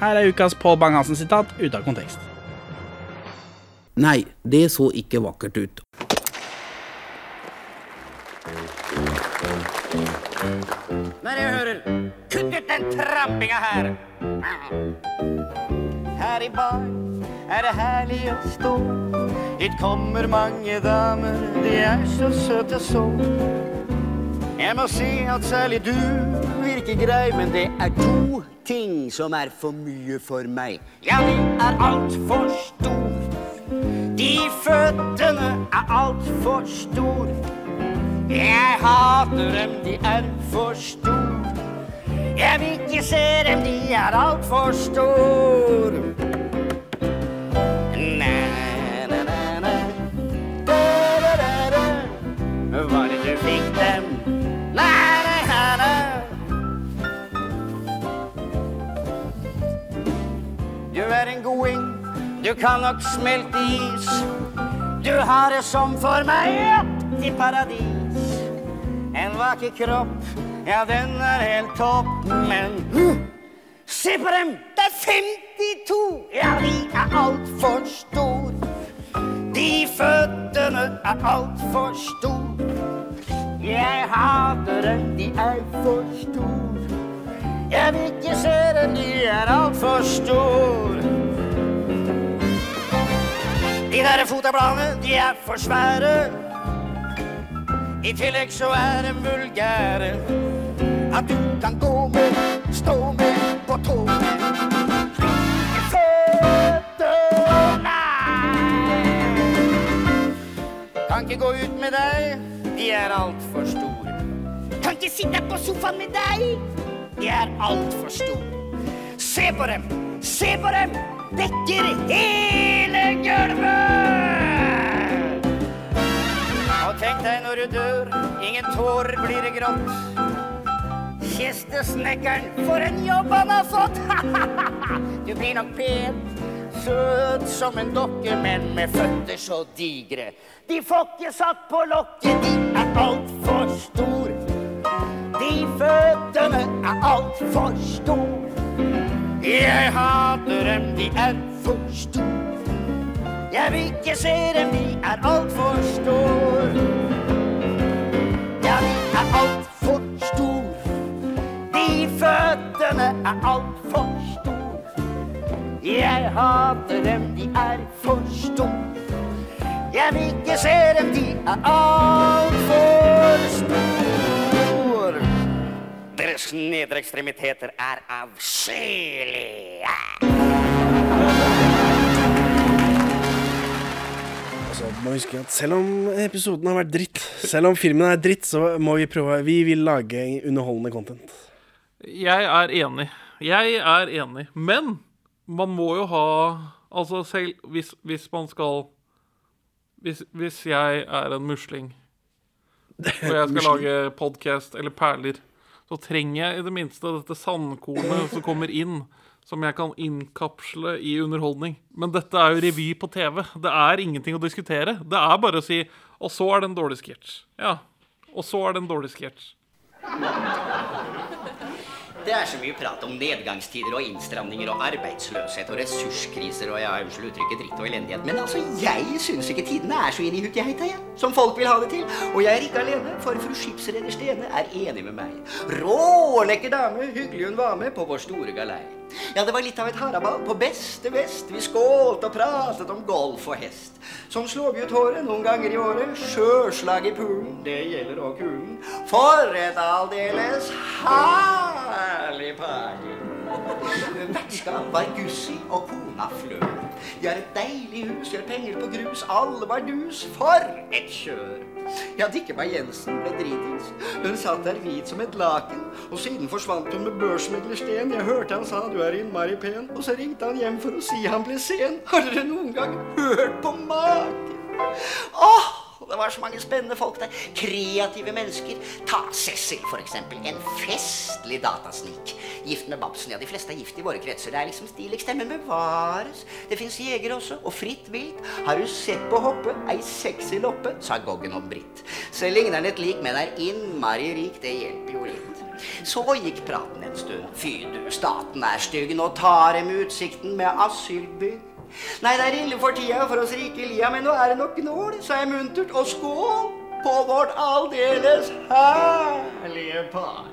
Her er ukas Pål Bang-Hansen-sitat ute av kontekst. Nei, det så ikke vakkert ut. Når jeg hører Kutt ut den trampinga her! Her i bar er det herlig å stå. Hit kommer mange damer, de er så søte så. Jeg må si at særlig du virker grei, men det er to ting som er for mye for meg. Ja, de er altfor stor. De føttene er altfor stor. Jeg hater dem, de er for stor. Jeg vil ikke se dem, de er altfor stor. Goding, du kan nok smelte is. Du har det som for meg i paradis. En vakker kropp, ja, den er helt topp, men Se på dem! Det er 52! Ja, de er altfor stor. De føttene er altfor stor. Jeg hater dem, de er for stor. Jeg vil ikke se dem, de er altfor stor. De der fotabladene, de er for svære. I tillegg så er de vulgære. At du kan gå med, stå med på tå. Slike føtter, nei. Kan ikke gå ut med deg, de er altfor store. Kan ikke sitte på sofaen med deg, de er altfor store. Se på dem, se på dem, dekker hele gulvet. Og tenk deg når du dør, ingen tårer blir det grått. Kistesnekkeren, for en jobb han har fått! du blir nok pen, søt som en dokke, men med føtter så digre. De får ikke satt på lokket, de er altfor stor. De føttene er altfor stor. Jeg hater dem, de er for store. Jeg vil ikke se dem, de er altfor store. Ja, de er altfor store. De føttene er altfor store. Jeg hater dem, de er for store. Jeg vil ikke se dem, de er altfor stor. Deres nedre ekstremiteter er avskyelige. Altså, må huske at selv om episoden har vært dritt, selv om filmen er dritt, så må vi prøve Vi vil lage underholdende content. Jeg er enig. Jeg er enig. Men man må jo ha Altså selv hvis, hvis man skal hvis, hvis jeg er en musling, og jeg skal lage podkast eller perler, så trenger jeg i det minste dette sandkornet som kommer inn, som jeg kan innkapsle i underholdning. Men dette er jo revy på TV. Det er ingenting å diskutere. Det er bare å si Og så er det en dårlig sketsj. Ja. Og så er det en dårlig sketsj. Det er så mye prat om nedgangstider og innstramninger og arbeidsløshet og ressurskriser og ja, unnskyld uttrykket dritt og elendighet. Men altså, jeg syns ikke tidene er så inn i hutjeheita, jeg. Som folk vil ha det til. Og jeg er ikke alene, for fru skipsreder Stene er enig med meg. Rålekker dame, hyggelig hun var med på vår store galei. Ja, det var litt av et haraball på beste vest. Vi skålte og pratet om golf og hest. Som slår vi ut håret noen ganger i året. Sjøslag i poolen, det gjelder òg kulen. For et aldeles herlig par. Vertskap var Gussi og kona Flør. De har et deilig hus, gjør penger på grus, alle var dus. For et kjør! Ja, meg Jensen ble dritings. Hun satt der hvit som et laken, og siden forsvant hun med børsmeglersten. Jeg hørte han sa du er innmari pen, og så ringte han hjem for å si han ble sen. Har dere noen gang hørt på maken? Åh! Det var så mange spennende folk der. Kreative mennesker. Ta Cecil, for eksempel. En festlig datasnik. Gift med Babsen. Ja, de fleste er gift i våre kretser. Det er liksom stilig. Stemmen bevares. Det fins jegere også. Og fritt vilt. Har du sett på hoppe? Ei sexy loppe, sa Goggen om Britt. Så ligner den et lik, men er innmari rik. Det hjelper jo litt. Så gikk praten en stund. Fy du, staten er stygg. Nå tar dem utsikten med asylbygg. Nei, det er ille for tida for oss rike lia, men nå er det nok nål, sa jeg muntert, og skål på vårt aldeles herlige party.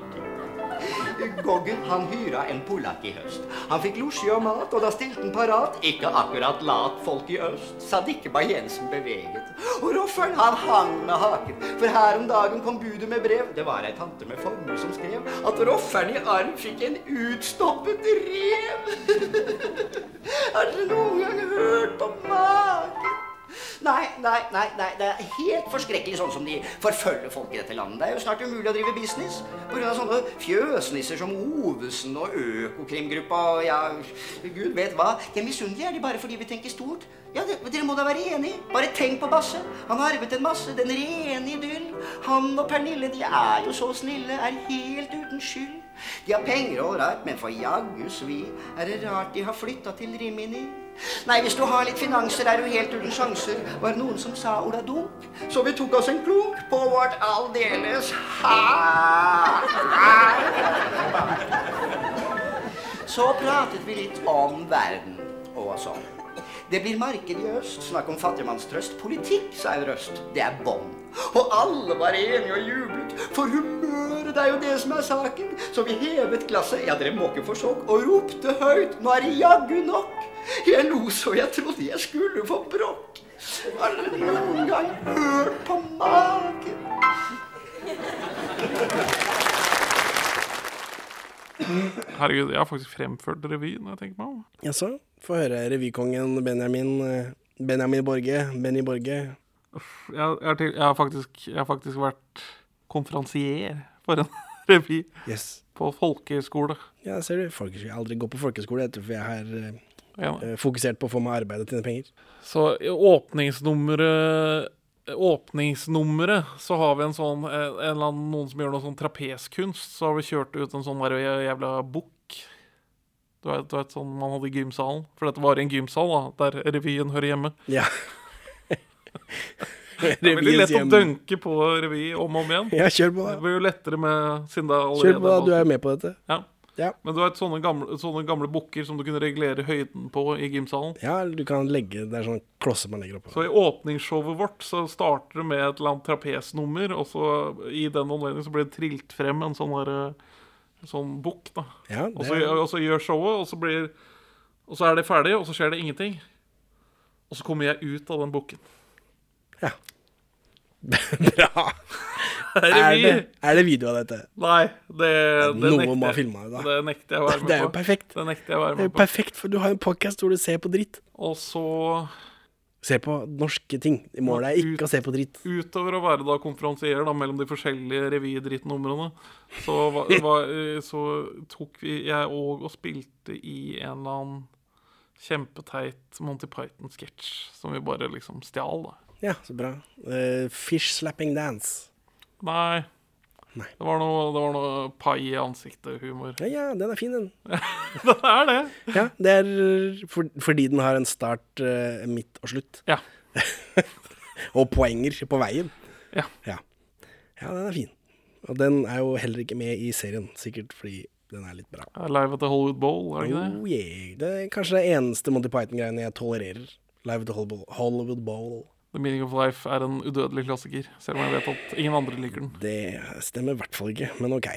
Goggen han hyra en polakk i høst. Han fikk losji og mat, og da stilte han parat. Ikke akkurat lat folk i øst, sa Dikkebær Jensen beveget. Og Rofferen han hang med haken, for her om dagen kom budet med brev. Det var ei tante med formue som skrev at Rofferen i arm fikk en utstoppet rev. Har dere noen gang hørt på maken? Nei, nei, nei, nei, det er helt forskrekkelig sånn som de forfølger folk i dette landet. Det er jo snart umulig å drive business pga. sånne fjøsnisser som Ovesen og Økokrimgruppa og ja, gud vet hva. De er misunnelige er de bare fordi vi tenker stort. Ja, det, Dere må da være enige. Bare tenk på Basse. Han har arvet en masse. Den rene idyll. Han og Pernille, de er jo så snille, er helt uten skyld. De har penger og ålreit, men for jaggu svi er det rart de har flytta til Rimini. Nei, hvis du har litt finanser, er du helt uten sjanser, var det noen som sa Ola Dunk. Så vi tok oss en klunk på vårt aldeles Så pratet vi litt om verden og sånn. Det blir marked i øst. Snakk om fattigmannstrøst. Politikk, sa en røst. Det er bånd. Og alle var enige og jublet, for humøret det er jo det som er saken. Så vi hevet glasset, ja, dere må ikke få sjokk, og ropte høyt. Nå er det jaggu nok. Jeg lo så jeg trodde jeg skulle få brokk. Har dere noen gang hørt på magen? Herregud, jeg har faktisk fremført revy når jeg tenker meg om. Jaså? Få høre revykongen Benjamin eh, Benjamin Borge. Benny Borge. Jeg, har jeg, har faktisk, jeg har faktisk vært konferansier for en revy Yes. på folkeskole. Ja, ser du. Folkeskole. Jeg har aldri gått på folkeskole, vet for jeg har uh, fokusert på å få meg arbeid og tjene penger. Så åpningsnummeret Åpningsnummeret så har vi en sånn eh, en eller annen, Noen som gjør noe sånn trapeskunst. Så har vi kjørt ut en sånn jævla bukk. Du vet, du vet sånn man hadde i gymsalen. For dette var i en gymsal, da, der revyen hører hjemme. Ja. Det Revyens lett å dønke på revy om og om igjen. Ja, kjør på, da. Det blir jo lettere med siden det er allerede Kjør på, da. Du er jo med på dette. Ja. Ja. Men du har sånne gamle, sånne gamle bukker som du kunne regulere høyden på i gymsalen. Ja, eller du kan legge Det er sånne klosser man legger oppå. Så i åpningsshowet vårt så starter det med et eller annet trapesnummer, og så i den anledning så blir det trilt frem en sånn der, sånn bukk, da. Ja, og, så, og så gjør showet, og så blir Og så er det ferdig, og så skjer det ingenting. Og så kommer jeg ut av den bukken. Bra! Er Er revy? det, er det video av dette? Nei, det, det Noen må ha filma det, da. Det nekter jeg å være med på. Det er jo perfekt. Det nekter jeg å være Det er med på. perfekt, for du har en podcast hvor du ser på dritt. Og så Se på norske ting. Målet er ikke å se på dritt. Utover å være da konferansier da, mellom de forskjellige revydrittnumrene, så, var, var, eh, så tok vi, jeg òg og spilte i en eller annen kjempeteit Monty Python-sketsj som vi bare liksom stjal, da. Ja, så bra. Uh, fish slapping dance. Nei. Det var noe, det var noe pai i ansiktet-humor. Ja, ja, den er fin, den. det er det. Ja, det er for, fordi den har en start, uh, midt og slutt. Ja. og poenger på veien. Ja. ja. Ja, den er fin. Og den er jo heller ikke med i serien, sikkert fordi den er litt bra. Live at the Hollywood Bowl, er det ikke det? Oh, yeah. Det er kanskje det eneste Monty Python-greiene jeg tolererer. Live at the Hollywood Bowl. The Meaning of Life er en udødelig klassiker, selv om jeg vet at ingen andre liker den. Det stemmer i hvert fall ikke, men ok.